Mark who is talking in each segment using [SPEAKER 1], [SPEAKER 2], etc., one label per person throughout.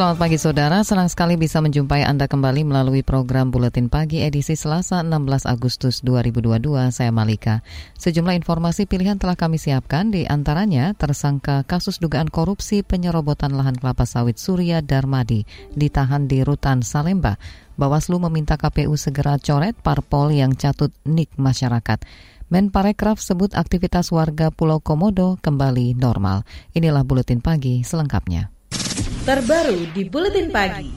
[SPEAKER 1] Selamat pagi saudara, senang sekali bisa menjumpai Anda kembali melalui program Buletin Pagi edisi Selasa 16 Agustus 2022. Saya Malika. Sejumlah informasi pilihan telah kami siapkan, di antaranya tersangka kasus dugaan korupsi penyerobotan lahan kelapa sawit Surya Darmadi ditahan di Rutan Salemba. Bawaslu meminta KPU segera coret parpol yang catut nik masyarakat. Menparekraf sebut aktivitas warga Pulau Komodo kembali normal. Inilah Buletin Pagi selengkapnya
[SPEAKER 2] terbaru di Buletin Pagi.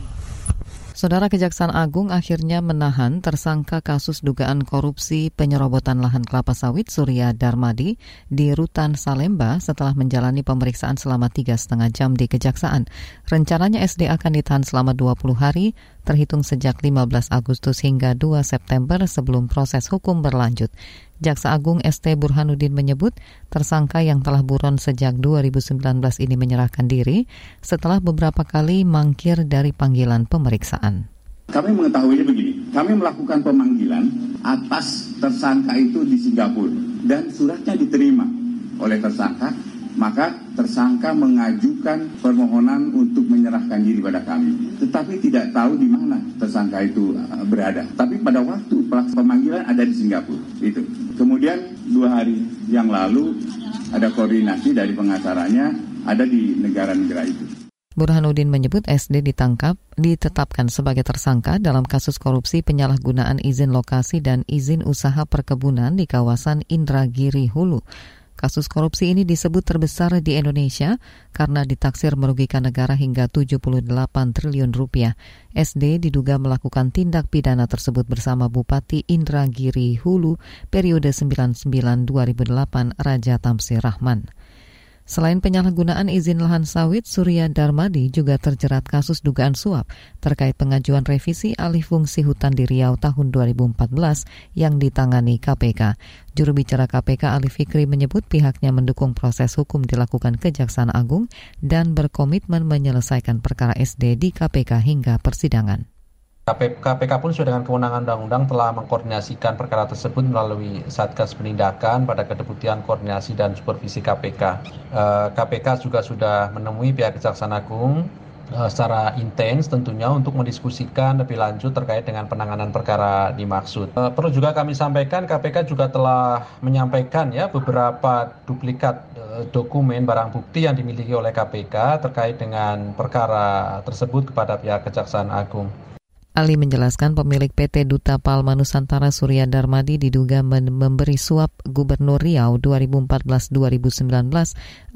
[SPEAKER 1] Saudara Kejaksaan Agung akhirnya menahan tersangka kasus dugaan korupsi penyerobotan lahan kelapa sawit Surya Darmadi di Rutan Salemba setelah menjalani pemeriksaan selama tiga setengah jam di Kejaksaan. Rencananya SD akan ditahan selama 20 hari, terhitung sejak 15 Agustus hingga 2 September sebelum proses hukum berlanjut. Jaksa Agung ST Burhanuddin menyebut tersangka yang telah buron sejak 2019 ini menyerahkan diri setelah beberapa kali mangkir dari panggilan pemeriksaan.
[SPEAKER 3] Kami mengetahuinya begini, kami melakukan pemanggilan atas tersangka itu di Singapura dan suratnya diterima oleh tersangka maka tersangka mengajukan permohonan untuk menyerahkan diri pada kami. Tetapi tidak tahu di mana tersangka itu uh, berada. Tapi pada waktu pemanggilan ada di Singapura. Itu. Kemudian dua hari yang lalu ada koordinasi dari pengacaranya ada di negara-negara itu.
[SPEAKER 1] Burhanuddin menyebut SD ditangkap, ditetapkan sebagai tersangka dalam kasus korupsi penyalahgunaan izin lokasi dan izin usaha perkebunan di kawasan Indragiri Hulu. Kasus korupsi ini disebut terbesar di Indonesia karena ditaksir merugikan negara hingga 78 triliun rupiah. SD diduga melakukan tindak pidana tersebut bersama Bupati Indragiri Hulu periode 99-2008 Raja Tamsir Rahman. Selain penyalahgunaan izin lahan sawit, Surya Darmadi juga terjerat kasus dugaan suap terkait pengajuan revisi alih fungsi hutan di Riau tahun 2014 yang ditangani KPK. Juru bicara KPK Ali Fikri menyebut pihaknya mendukung proses hukum dilakukan Kejaksaan Agung dan berkomitmen menyelesaikan perkara SD di KPK hingga persidangan.
[SPEAKER 4] KPK pun sudah dengan kewenangan undang-undang telah mengkoordinasikan perkara tersebut melalui Satgas Penindakan pada Kedeputian Koordinasi dan Supervisi KPK. KPK eh, juga sudah menemui pihak Kejaksaan Agung eh, secara intens tentunya untuk mendiskusikan lebih lanjut terkait dengan penanganan perkara dimaksud. Eh, perlu juga kami sampaikan KPK juga telah menyampaikan ya beberapa duplikat dokumen barang bukti yang dimiliki oleh KPK terkait dengan perkara tersebut kepada pihak Kejaksaan Agung.
[SPEAKER 1] Ali menjelaskan pemilik PT Duta Palma Nusantara Surya Darmadi diduga memberi suap Gubernur Riau 2014-2019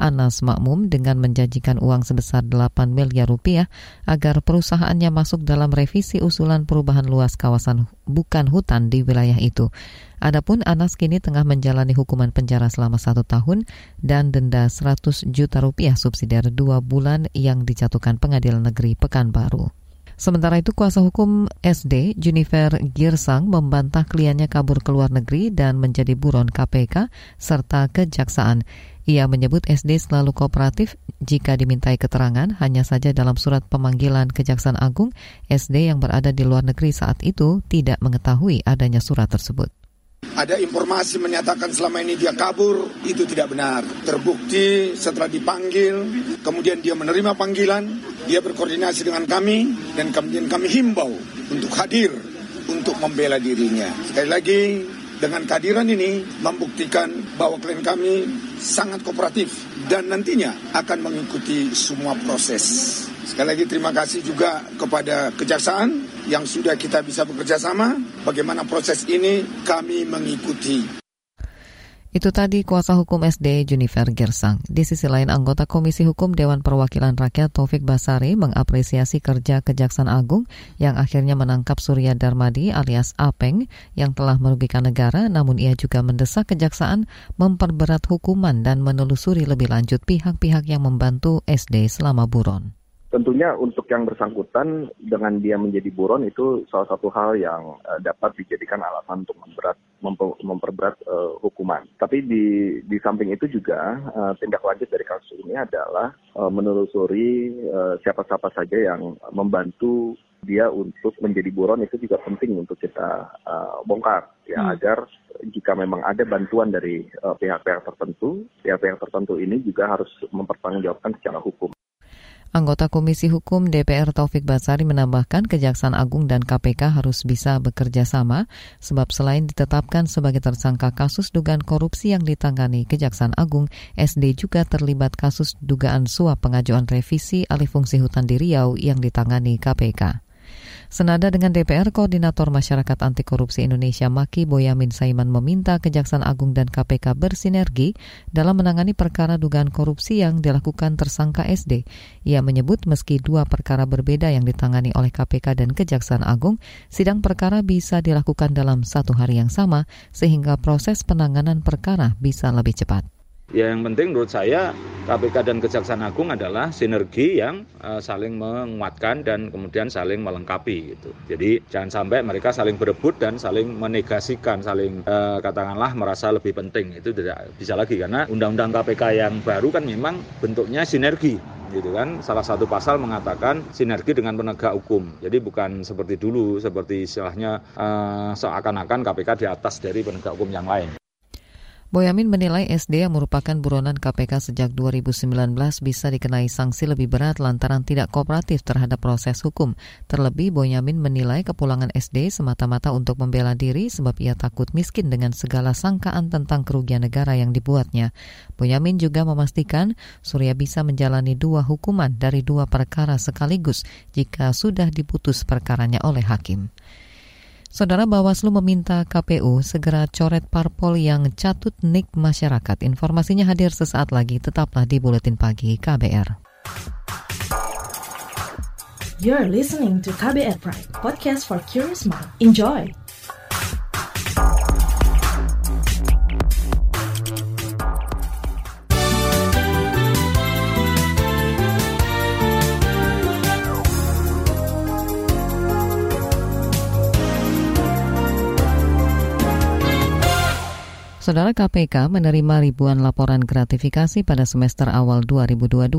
[SPEAKER 1] Anas Makmum dengan menjanjikan uang sebesar 8 miliar rupiah agar perusahaannya masuk dalam revisi usulan perubahan luas kawasan bukan hutan di wilayah itu. Adapun Anas kini tengah menjalani hukuman penjara selama satu tahun dan denda 100 juta rupiah subsidiar dua bulan yang dijatuhkan pengadilan negeri Pekanbaru. Sementara itu, kuasa hukum SD, Junifer Girsang, membantah kliennya kabur ke luar negeri dan menjadi buron KPK serta kejaksaan. Ia menyebut SD selalu kooperatif jika dimintai keterangan, hanya saja dalam surat pemanggilan Kejaksaan Agung, SD yang berada di luar negeri saat itu tidak mengetahui adanya surat tersebut.
[SPEAKER 5] Ada informasi menyatakan selama ini dia kabur, itu tidak benar. Terbukti setelah dipanggil, kemudian dia menerima panggilan, dia berkoordinasi dengan kami, dan kemudian kami himbau untuk hadir untuk membela dirinya. Sekali lagi, dengan kehadiran ini membuktikan bahwa klien kami sangat kooperatif dan nantinya akan mengikuti semua proses. Sekali lagi terima kasih juga kepada Kejaksaan yang sudah kita bisa bekerja sama. Bagaimana proses ini kami mengikuti.
[SPEAKER 1] Itu tadi kuasa hukum SD Junifer Gersang. Di sisi lain, anggota Komisi Hukum Dewan Perwakilan Rakyat Taufik Basari mengapresiasi kerja Kejaksaan Agung yang akhirnya menangkap Surya Darmadi alias Apeng yang telah merugikan negara, namun ia juga mendesak Kejaksaan memperberat hukuman dan menelusuri lebih lanjut pihak-pihak yang membantu SD selama buron
[SPEAKER 6] tentunya untuk yang bersangkutan dengan dia menjadi buron itu salah satu hal yang uh, dapat dijadikan alasan untuk memberat memper, memperberat uh, hukuman. Tapi di di samping itu juga uh, tindak lanjut dari kasus ini adalah uh, menelusuri siapa-siapa uh, saja yang membantu dia untuk menjadi buron itu juga penting untuk kita uh, bongkar ya hmm. agar jika memang ada bantuan dari pihak-pihak uh, tertentu, pihak-pihak tertentu ini juga harus mempertanggungjawabkan secara hukum.
[SPEAKER 1] Anggota Komisi Hukum DPR Taufik Basari menambahkan Kejaksaan Agung dan KPK harus bisa bekerja sama sebab selain ditetapkan sebagai tersangka kasus dugaan korupsi yang ditangani Kejaksaan Agung, SD juga terlibat kasus dugaan suap pengajuan revisi alih fungsi hutan di Riau yang ditangani KPK. Senada dengan DPR, Koordinator Masyarakat Anti Korupsi Indonesia Maki Boyamin Saiman meminta Kejaksaan Agung dan KPK bersinergi dalam menangani perkara dugaan korupsi yang dilakukan tersangka SD. Ia menyebut meski dua perkara berbeda yang ditangani oleh KPK dan Kejaksaan Agung, sidang perkara bisa dilakukan dalam satu hari yang sama sehingga proses penanganan perkara bisa lebih cepat.
[SPEAKER 7] Ya yang penting menurut saya KPK dan Kejaksaan Agung adalah sinergi yang uh, saling menguatkan dan kemudian saling melengkapi gitu. Jadi jangan sampai mereka saling berebut dan saling menegasikan, saling uh, katakanlah merasa lebih penting. Itu tidak bisa lagi karena undang-undang KPK yang baru kan memang bentuknya sinergi gitu kan salah satu pasal mengatakan sinergi dengan penegak hukum jadi bukan seperti dulu seperti istilahnya uh, seakan-akan KPK di atas dari penegak hukum yang lain
[SPEAKER 1] Boyamin menilai SD yang merupakan buronan KPK sejak 2019 bisa dikenai sanksi lebih berat lantaran tidak kooperatif terhadap proses hukum. Terlebih, Boyamin menilai kepulangan SD semata-mata untuk membela diri sebab ia takut miskin dengan segala sangkaan tentang kerugian negara yang dibuatnya. Boyamin juga memastikan Surya bisa menjalani dua hukuman dari dua perkara sekaligus jika sudah diputus perkaranya oleh hakim. Saudara Bawaslu meminta KPU segera coret parpol yang catut nik masyarakat. Informasinya hadir sesaat lagi, tetaplah di Buletin Pagi KBR.
[SPEAKER 2] You're listening to KBR Pride, podcast for curious mind. Enjoy!
[SPEAKER 1] Saudara KPK menerima ribuan laporan gratifikasi pada semester awal 2022.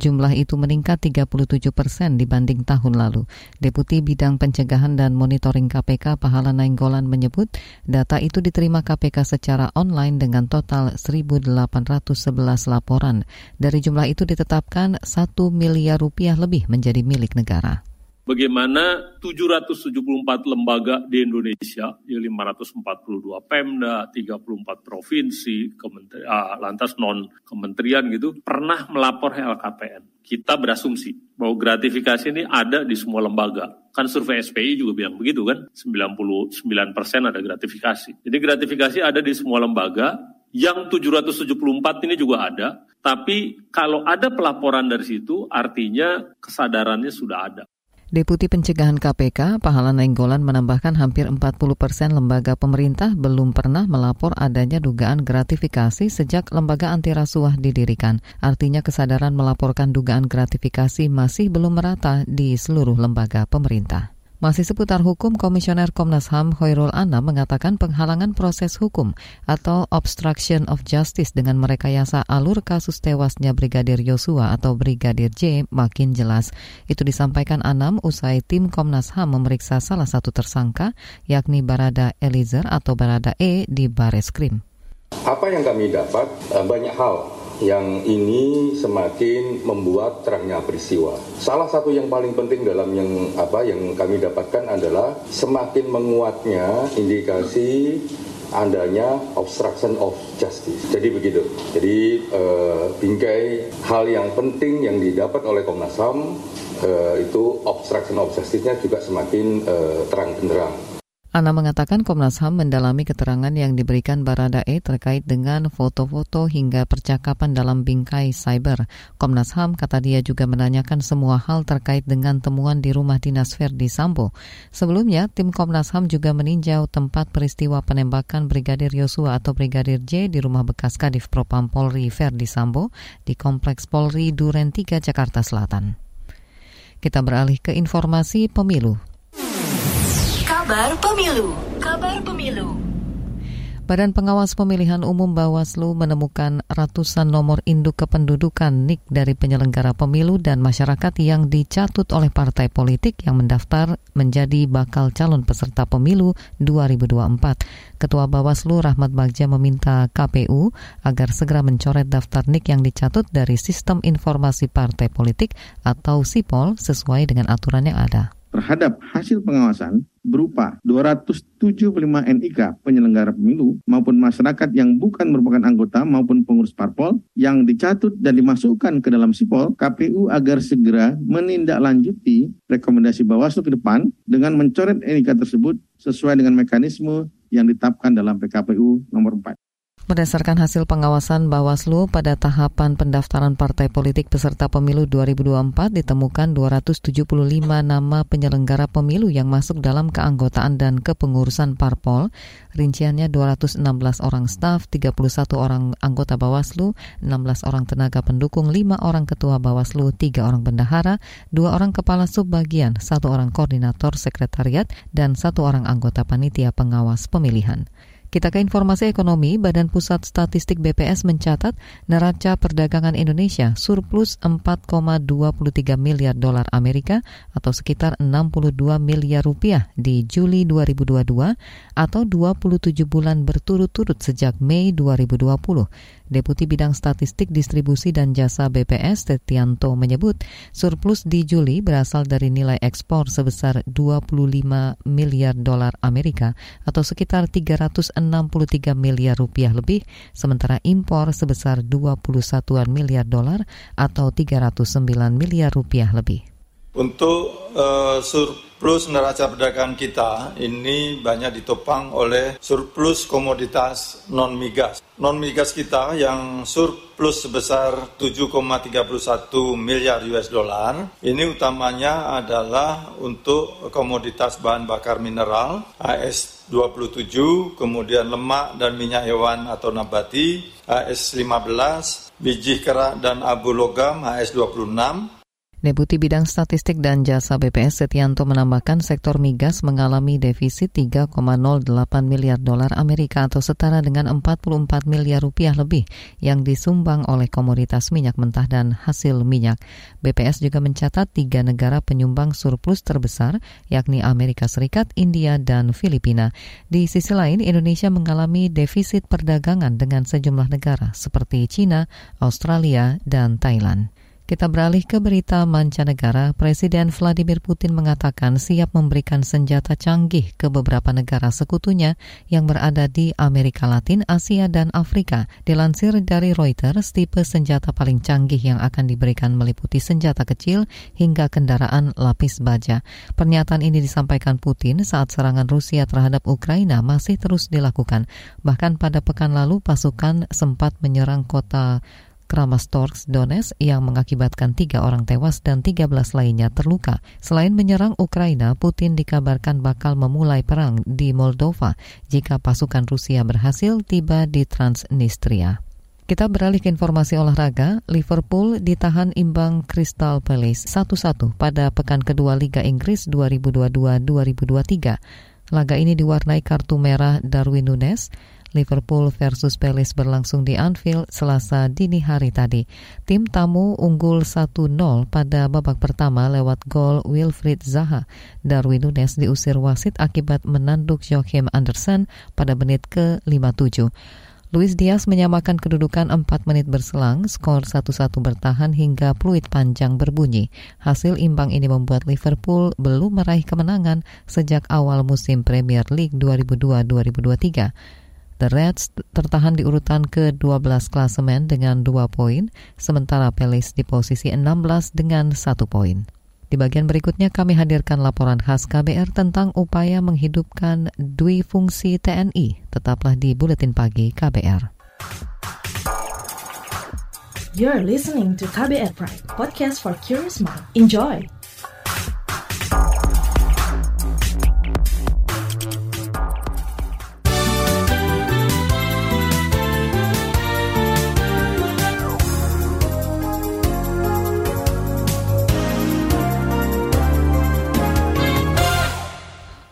[SPEAKER 1] Jumlah itu meningkat 37 persen dibanding tahun lalu. Deputi Bidang Pencegahan dan Monitoring KPK Pahala Nainggolan menyebut data itu diterima KPK secara online dengan total 1.811 laporan. Dari jumlah itu ditetapkan 1 miliar rupiah lebih menjadi milik negara
[SPEAKER 8] bagaimana 774 lembaga di Indonesia, di 542 Pemda, 34 provinsi, kementeri, ah, lantas non kementerian gitu, pernah melapor LKPN. Kita berasumsi bahwa gratifikasi ini ada di semua lembaga. Kan survei SPI juga bilang begitu kan, 99 persen ada gratifikasi. Jadi gratifikasi ada di semua lembaga, yang 774 ini juga ada, tapi kalau ada pelaporan dari situ, artinya kesadarannya sudah ada.
[SPEAKER 1] Deputi Pencegahan KPK, Pahala Nainggolan menambahkan hampir 40 persen lembaga pemerintah belum pernah melapor adanya dugaan gratifikasi sejak lembaga anti rasuah didirikan. Artinya kesadaran melaporkan dugaan gratifikasi masih belum merata di seluruh lembaga pemerintah. Masih seputar hukum, Komisioner Komnas HAM Hoirul Anam mengatakan penghalangan proses hukum atau obstruction of justice dengan merekayasa alur kasus tewasnya Brigadir Yosua atau Brigadir J makin jelas. Itu disampaikan Anam usai tim Komnas HAM memeriksa salah satu tersangka yakni Barada Elizer atau Barada E di Bareskrim.
[SPEAKER 9] Apa yang kami dapat eh, banyak hal yang ini semakin membuat terangnya peristiwa. Salah satu yang paling penting dalam yang apa yang kami dapatkan adalah semakin menguatnya indikasi adanya obstruction of justice. Jadi begitu. Jadi uh, bingkai hal yang penting yang didapat oleh Komnas HAM uh, itu obstruction of justice-nya juga semakin uh, terang benderang.
[SPEAKER 1] Ana mengatakan Komnas HAM mendalami keterangan yang diberikan Baradae terkait dengan foto-foto hingga percakapan dalam bingkai cyber. Komnas HAM kata dia juga menanyakan semua hal terkait dengan temuan di rumah dinas Verdi Sambo. Sebelumnya, tim Komnas HAM juga meninjau tempat peristiwa penembakan Brigadir Yosua atau Brigadir J di rumah bekas Kadif Propam Polri Verdi Sambo di Kompleks Polri Duren 3 Jakarta Selatan. Kita beralih ke informasi pemilu.
[SPEAKER 10] Kabar Pemilu. Kabar Pemilu.
[SPEAKER 1] Badan Pengawas Pemilihan Umum Bawaslu menemukan ratusan nomor induk kependudukan NIK dari penyelenggara pemilu dan masyarakat yang dicatut oleh partai politik yang mendaftar menjadi bakal calon peserta pemilu 2024. Ketua Bawaslu Rahmat Bagja meminta KPU agar segera mencoret daftar NIK yang dicatut dari Sistem Informasi Partai Politik atau SIPOL sesuai dengan aturan yang ada
[SPEAKER 11] terhadap hasil pengawasan berupa 275 NIK penyelenggara pemilu maupun masyarakat yang bukan merupakan anggota maupun pengurus parpol yang dicatut dan dimasukkan ke dalam sipol KPU agar segera menindaklanjuti rekomendasi Bawaslu ke depan dengan mencoret NIK tersebut sesuai dengan mekanisme yang ditetapkan dalam PKPU nomor 4.
[SPEAKER 1] Berdasarkan hasil pengawasan Bawaslu pada tahapan pendaftaran partai politik peserta pemilu 2024 ditemukan 275 nama penyelenggara pemilu yang masuk dalam keanggotaan dan kepengurusan parpol. Rinciannya 216 orang staf, 31 orang anggota Bawaslu, 16 orang tenaga pendukung, 5 orang ketua Bawaslu, 3 orang bendahara, 2 orang kepala subbagian, 1 orang koordinator sekretariat, dan 1 orang anggota panitia pengawas pemilihan. Kita ke informasi ekonomi, Badan Pusat Statistik BPS mencatat neraca perdagangan Indonesia surplus 4,23 miliar dolar Amerika atau sekitar 62 miliar rupiah di Juli 2022 atau 27 bulan berturut-turut sejak Mei 2020. Deputi Bidang Statistik Distribusi dan Jasa BPS Tetianto menyebut surplus di Juli berasal dari nilai ekspor sebesar 25 miliar dolar Amerika atau sekitar 363 miliar rupiah lebih, sementara impor sebesar 21 miliar dolar atau 309 miliar rupiah lebih.
[SPEAKER 12] Untuk uh, surplus neraca perdagangan kita ini banyak ditopang oleh surplus komoditas non migas. Non migas kita yang surplus sebesar 7,31 miliar US dollar. Ini utamanya adalah untuk komoditas bahan bakar mineral AS 27, kemudian lemak dan minyak hewan atau nabati AS 15, biji kerak dan abu logam AS 26,
[SPEAKER 1] Deputi Bidang Statistik dan Jasa BPS Setianto menambahkan sektor migas mengalami defisit 3,08 miliar dolar Amerika atau setara dengan 44 miliar rupiah lebih yang disumbang oleh komoditas minyak mentah dan hasil minyak. BPS juga mencatat tiga negara penyumbang surplus terbesar yakni Amerika Serikat, India, dan Filipina. Di sisi lain, Indonesia mengalami defisit perdagangan dengan sejumlah negara seperti China, Australia, dan Thailand. Kita beralih ke berita mancanegara. Presiden Vladimir Putin mengatakan siap memberikan senjata canggih ke beberapa negara sekutunya yang berada di Amerika Latin, Asia, dan Afrika. Dilansir dari Reuters, tipe senjata paling canggih yang akan diberikan meliputi senjata kecil hingga kendaraan lapis baja. Pernyataan ini disampaikan Putin saat serangan Rusia terhadap Ukraina masih terus dilakukan. Bahkan pada pekan lalu pasukan sempat menyerang kota Kramatorsk Donetsk yang mengakibatkan tiga orang tewas dan 13 lainnya terluka. Selain menyerang Ukraina, Putin dikabarkan bakal memulai perang di Moldova jika pasukan Rusia berhasil tiba di Transnistria. Kita beralih ke informasi olahraga. Liverpool ditahan imbang Crystal Palace 1-1 pada pekan kedua Liga Inggris 2022-2023. Laga ini diwarnai kartu merah Darwin Nunes, Liverpool versus Palace berlangsung di Anfield Selasa dini hari tadi. Tim tamu unggul 1-0 pada babak pertama lewat gol Wilfried Zaha. Darwin Nunes diusir wasit akibat menanduk Joachim Anderson pada menit ke-57. Luis Diaz menyamakan kedudukan 4 menit berselang, skor 1-1 bertahan hingga peluit panjang berbunyi. Hasil imbang ini membuat Liverpool belum meraih kemenangan sejak awal musim Premier League 2002-2023. The Reds tertahan di urutan ke-12 klasemen dengan 2 poin, sementara Palace di posisi 16 dengan 1 poin. Di bagian berikutnya kami hadirkan laporan khas KBR tentang upaya menghidupkan dui fungsi TNI. Tetaplah di Buletin Pagi KBR.
[SPEAKER 2] You're listening to KBR Pride, podcast for curious mind. Enjoy!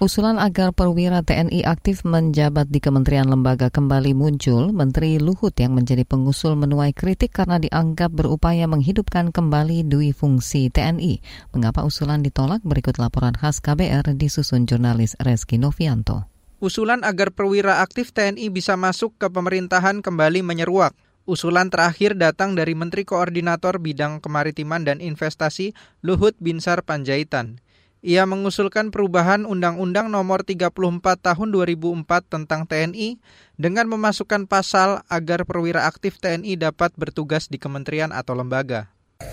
[SPEAKER 1] Usulan agar perwira TNI aktif menjabat di kementerian lembaga kembali muncul, Menteri Luhut yang menjadi pengusul menuai kritik karena dianggap berupaya menghidupkan kembali dui fungsi TNI. Mengapa usulan ditolak? Berikut laporan khas KBR disusun jurnalis Reski Novianto.
[SPEAKER 13] Usulan agar perwira aktif TNI bisa masuk ke pemerintahan kembali menyeruak. Usulan terakhir datang dari Menteri Koordinator Bidang Kemaritiman dan Investasi Luhut Binsar Panjaitan. Ia mengusulkan perubahan Undang-Undang Nomor 34 Tahun 2004 tentang TNI dengan memasukkan pasal agar perwira aktif TNI dapat bertugas di kementerian atau lembaga.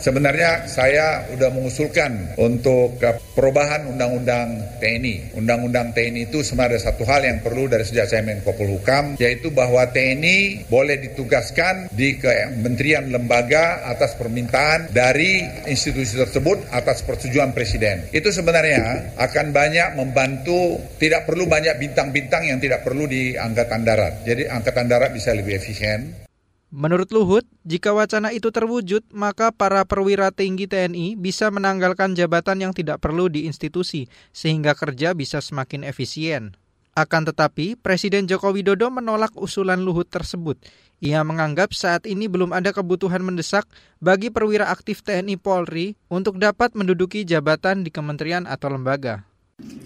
[SPEAKER 14] Sebenarnya saya sudah mengusulkan untuk perubahan Undang-Undang TNI. Undang-Undang TNI itu sebenarnya satu hal yang perlu dari sejak saya main Hukam, yaitu bahwa TNI boleh ditugaskan di kementerian lembaga atas permintaan dari institusi tersebut atas persetujuan Presiden. Itu sebenarnya akan banyak membantu, tidak perlu banyak bintang-bintang yang tidak perlu di Angkatan Darat. Jadi Angkatan Darat bisa lebih efisien.
[SPEAKER 13] Menurut Luhut, jika wacana itu terwujud, maka para perwira tinggi TNI bisa menanggalkan jabatan yang tidak perlu di institusi, sehingga kerja bisa semakin efisien. Akan tetapi, Presiden Joko Widodo menolak usulan Luhut tersebut. Ia menganggap saat ini belum ada kebutuhan mendesak bagi perwira aktif TNI Polri untuk dapat menduduki jabatan di kementerian atau lembaga.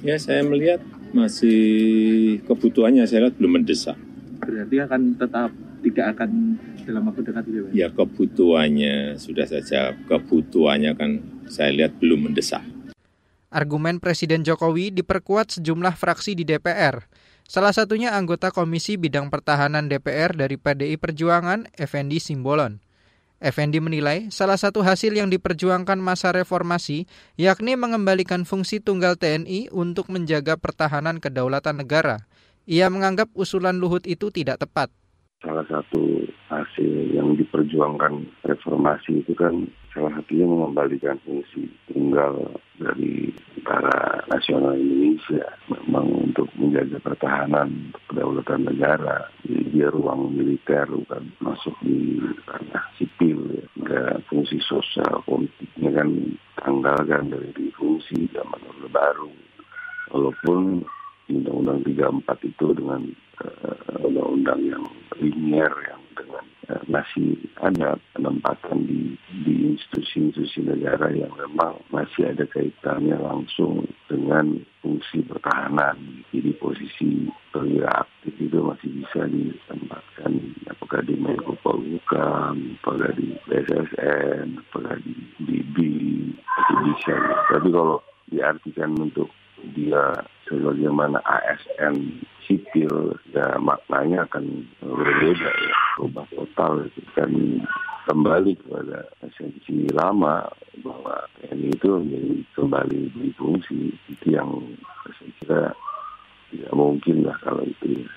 [SPEAKER 15] Ya, saya melihat masih kebutuhannya saya lihat belum mendesak.
[SPEAKER 16] Berarti akan tetap tidak akan dalam waktu dekat itu
[SPEAKER 15] Ya kebutuhannya sudah saja kebutuhannya kan saya lihat belum mendesak.
[SPEAKER 13] Argumen Presiden Jokowi diperkuat sejumlah fraksi di DPR. Salah satunya anggota Komisi Bidang Pertahanan DPR dari PDI Perjuangan, Effendi Simbolon. Effendi menilai salah satu hasil yang diperjuangkan masa reformasi yakni mengembalikan fungsi tunggal TNI untuk menjaga pertahanan kedaulatan negara. Ia menganggap usulan Luhut itu tidak tepat
[SPEAKER 6] salah satu hasil yang diperjuangkan reformasi itu kan salah satunya mengembalikan fungsi tunggal dari para nasional Indonesia. Memang untuk menjaga pertahanan kedaulatan negara. Dia ruang militer bukan masuk di ranah sipil ya. Fungsi sosial politiknya kan tanggalkan dari fungsi zaman Orde Baru. Walaupun Undang-Undang 34 itu dengan uh, undang-undang yang linier yang dengan uh, masih ada penempatan di di institusi-institusi negara yang memang masih ada kaitannya langsung dengan fungsi pertahanan. Jadi posisi perwira aktif itu masih bisa ditempatkan apakah di Menko Polhukam, apakah di BSSN, apakah di BB, masih bisa. Tapi kalau diartikan untuk dia sebagaimana ASN sipil ya maknanya akan berbeda ya berubah total itu kan kembali kepada esensi lama bahwa TNI itu menjadi kembali berfungsi itu yang saya kira tidak mungkin lah kalau itu ya.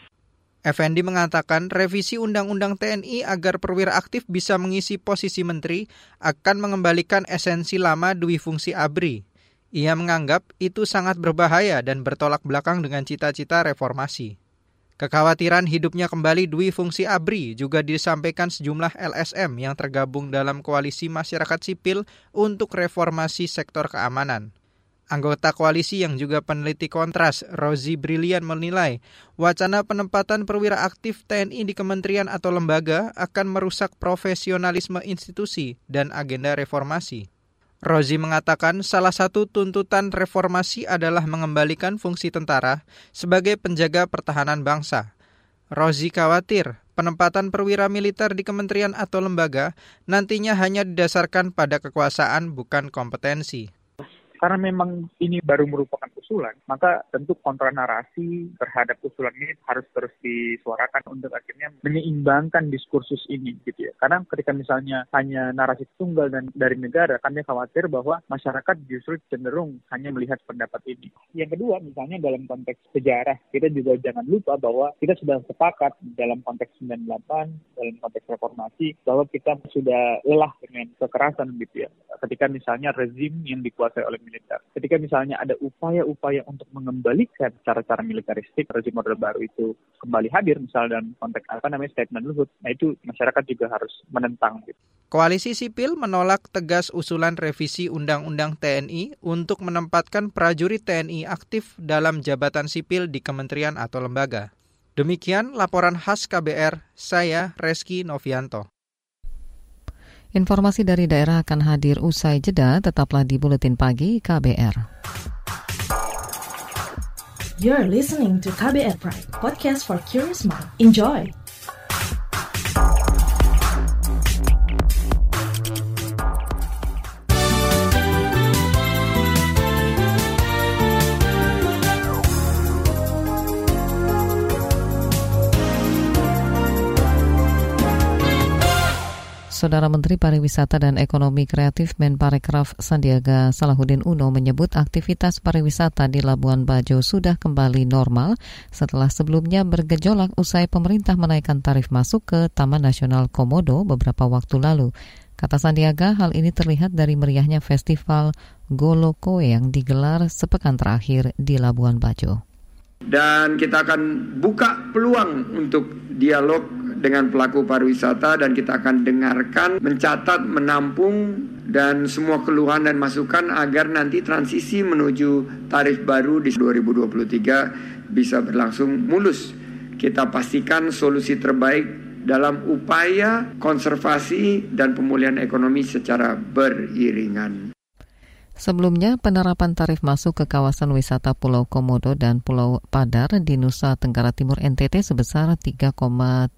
[SPEAKER 13] Effendi mengatakan revisi Undang-Undang TNI agar perwira aktif bisa mengisi posisi menteri akan mengembalikan esensi lama dui fungsi ABRI. Ia menganggap itu sangat berbahaya dan bertolak belakang dengan cita-cita reformasi. Kekhawatiran hidupnya kembali Dwi Fungsi ABRI juga disampaikan sejumlah LSM yang tergabung dalam koalisi masyarakat sipil untuk reformasi sektor keamanan. Anggota koalisi yang juga peneliti kontras, Rozi Brilian menilai, wacana penempatan perwira aktif TNI di kementerian atau lembaga akan merusak profesionalisme institusi dan agenda reformasi. Rozi mengatakan salah satu tuntutan reformasi adalah mengembalikan fungsi tentara sebagai penjaga pertahanan bangsa. Rozi khawatir penempatan perwira militer di kementerian atau lembaga nantinya hanya didasarkan pada kekuasaan bukan kompetensi
[SPEAKER 16] karena memang ini baru merupakan usulan, maka tentu kontra narasi terhadap usulan ini harus terus disuarakan untuk akhirnya menyeimbangkan diskursus ini gitu ya. Karena ketika misalnya hanya narasi tunggal dan dari negara, kami khawatir bahwa masyarakat justru cenderung hanya melihat pendapat ini. Yang kedua, misalnya dalam konteks sejarah, kita juga jangan lupa bahwa kita sudah sepakat dalam konteks 98, dalam konteks reformasi, bahwa kita sudah lelah dengan kekerasan gitu ya. Ketika misalnya rezim yang dikuasai oleh militer. Ketika misalnya ada upaya-upaya untuk mengembalikan cara-cara militeristik rezim Orde Baru itu kembali hadir, misalnya dalam konteks apa namanya statement Luhut, nah itu masyarakat juga harus menentang. Gitu.
[SPEAKER 13] Koalisi sipil menolak tegas usulan revisi Undang-Undang TNI untuk menempatkan prajurit TNI aktif dalam jabatan sipil di kementerian atau lembaga. Demikian laporan khas KBR, saya Reski Novianto.
[SPEAKER 1] Informasi dari daerah akan hadir usai jeda, tetaplah di Buletin Pagi KBR.
[SPEAKER 2] You're listening to KBR Pride, podcast for curious mind. Enjoy!
[SPEAKER 1] Saudara Menteri Pariwisata dan Ekonomi Kreatif Menparekraf Sandiaga Salahuddin Uno menyebut aktivitas pariwisata di Labuan Bajo sudah kembali normal setelah sebelumnya bergejolak usai pemerintah menaikkan tarif masuk ke Taman Nasional Komodo beberapa waktu lalu. Kata Sandiaga, hal ini terlihat dari meriahnya festival Golokoe yang digelar sepekan terakhir di Labuan Bajo.
[SPEAKER 17] Dan kita akan buka peluang untuk dialog dengan pelaku pariwisata dan kita akan dengarkan, mencatat, menampung dan semua keluhan dan masukan agar nanti transisi menuju tarif baru di 2023 bisa berlangsung mulus. Kita pastikan solusi terbaik dalam upaya konservasi dan pemulihan ekonomi secara beriringan.
[SPEAKER 1] Sebelumnya, penerapan tarif masuk ke kawasan wisata Pulau Komodo dan Pulau Padar di Nusa Tenggara Timur NTT sebesar 3,75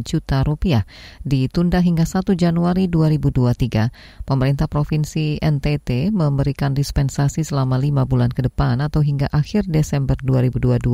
[SPEAKER 1] juta rupiah ditunda hingga 1 Januari 2023. Pemerintah Provinsi NTT memberikan dispensasi selama lima bulan ke depan atau hingga akhir Desember 2022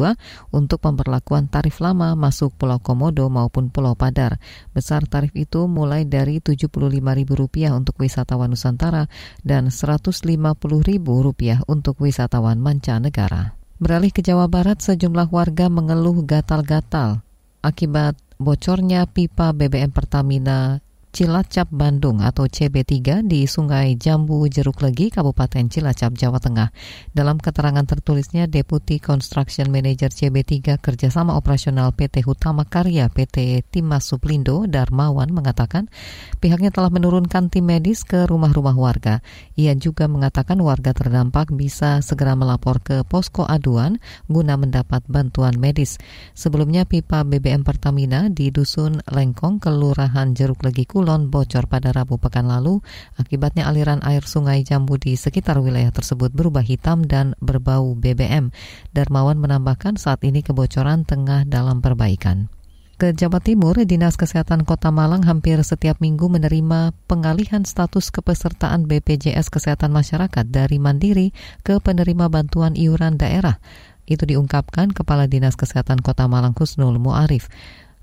[SPEAKER 1] untuk pemberlakuan tarif lama masuk Pulau Komodo maupun Pulau Padar. Besar tarif itu mulai dari Rp75.000 untuk wisatawan Nusantara dan 100 Rp150.000 untuk wisatawan mancanegara. Beralih ke Jawa Barat, sejumlah warga mengeluh gatal-gatal akibat bocornya pipa BBM Pertamina Cilacap Bandung atau CB3 di Sungai Jambu Jeruk Legi, Kabupaten Cilacap, Jawa Tengah. Dalam keterangan tertulisnya, Deputi Construction Manager CB3 Kerjasama Operasional PT Hutama Karya PT Timas Suplindo Darmawan mengatakan pihaknya telah menurunkan tim medis ke rumah-rumah warga. Ia juga mengatakan warga terdampak bisa segera melapor ke posko aduan guna mendapat bantuan medis. Sebelumnya pipa BBM Pertamina di Dusun Lengkong, Kelurahan Jeruk Legi Kulon Kulon bocor pada Rabu pekan lalu. Akibatnya aliran air sungai Jambu di sekitar wilayah tersebut berubah hitam dan berbau BBM. Darmawan menambahkan saat ini kebocoran tengah dalam perbaikan. Ke Jawa Timur, Dinas Kesehatan Kota Malang hampir setiap minggu menerima pengalihan status kepesertaan BPJS Kesehatan Masyarakat dari mandiri ke penerima bantuan iuran daerah. Itu diungkapkan Kepala Dinas Kesehatan Kota Malang Husnul Muarif.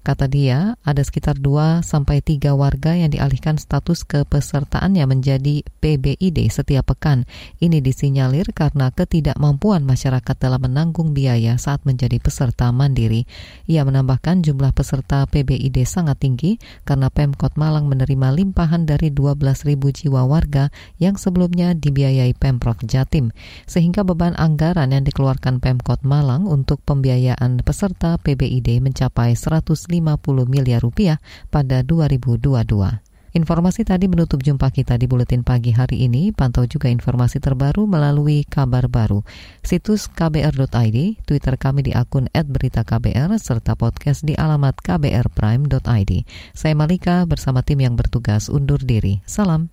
[SPEAKER 1] Kata dia, ada sekitar 2 sampai 3 warga yang dialihkan status kepesertaannya menjadi PBID setiap pekan. Ini disinyalir karena ketidakmampuan masyarakat dalam menanggung biaya saat menjadi peserta mandiri. Ia menambahkan jumlah peserta PBID sangat tinggi karena Pemkot Malang menerima limpahan dari 12.000 jiwa warga yang sebelumnya dibiayai Pemprov Jatim. Sehingga beban anggaran yang dikeluarkan Pemkot Malang untuk pembiayaan peserta PBID mencapai 100 50 miliar rupiah pada 2022. Informasi tadi menutup jumpa kita di Buletin Pagi hari ini. Pantau juga informasi terbaru melalui kabar baru. Situs kbr.id, Twitter kami di akun @beritaKBR, serta podcast di alamat kbrprime.id. Saya Malika bersama tim yang bertugas undur diri. Salam.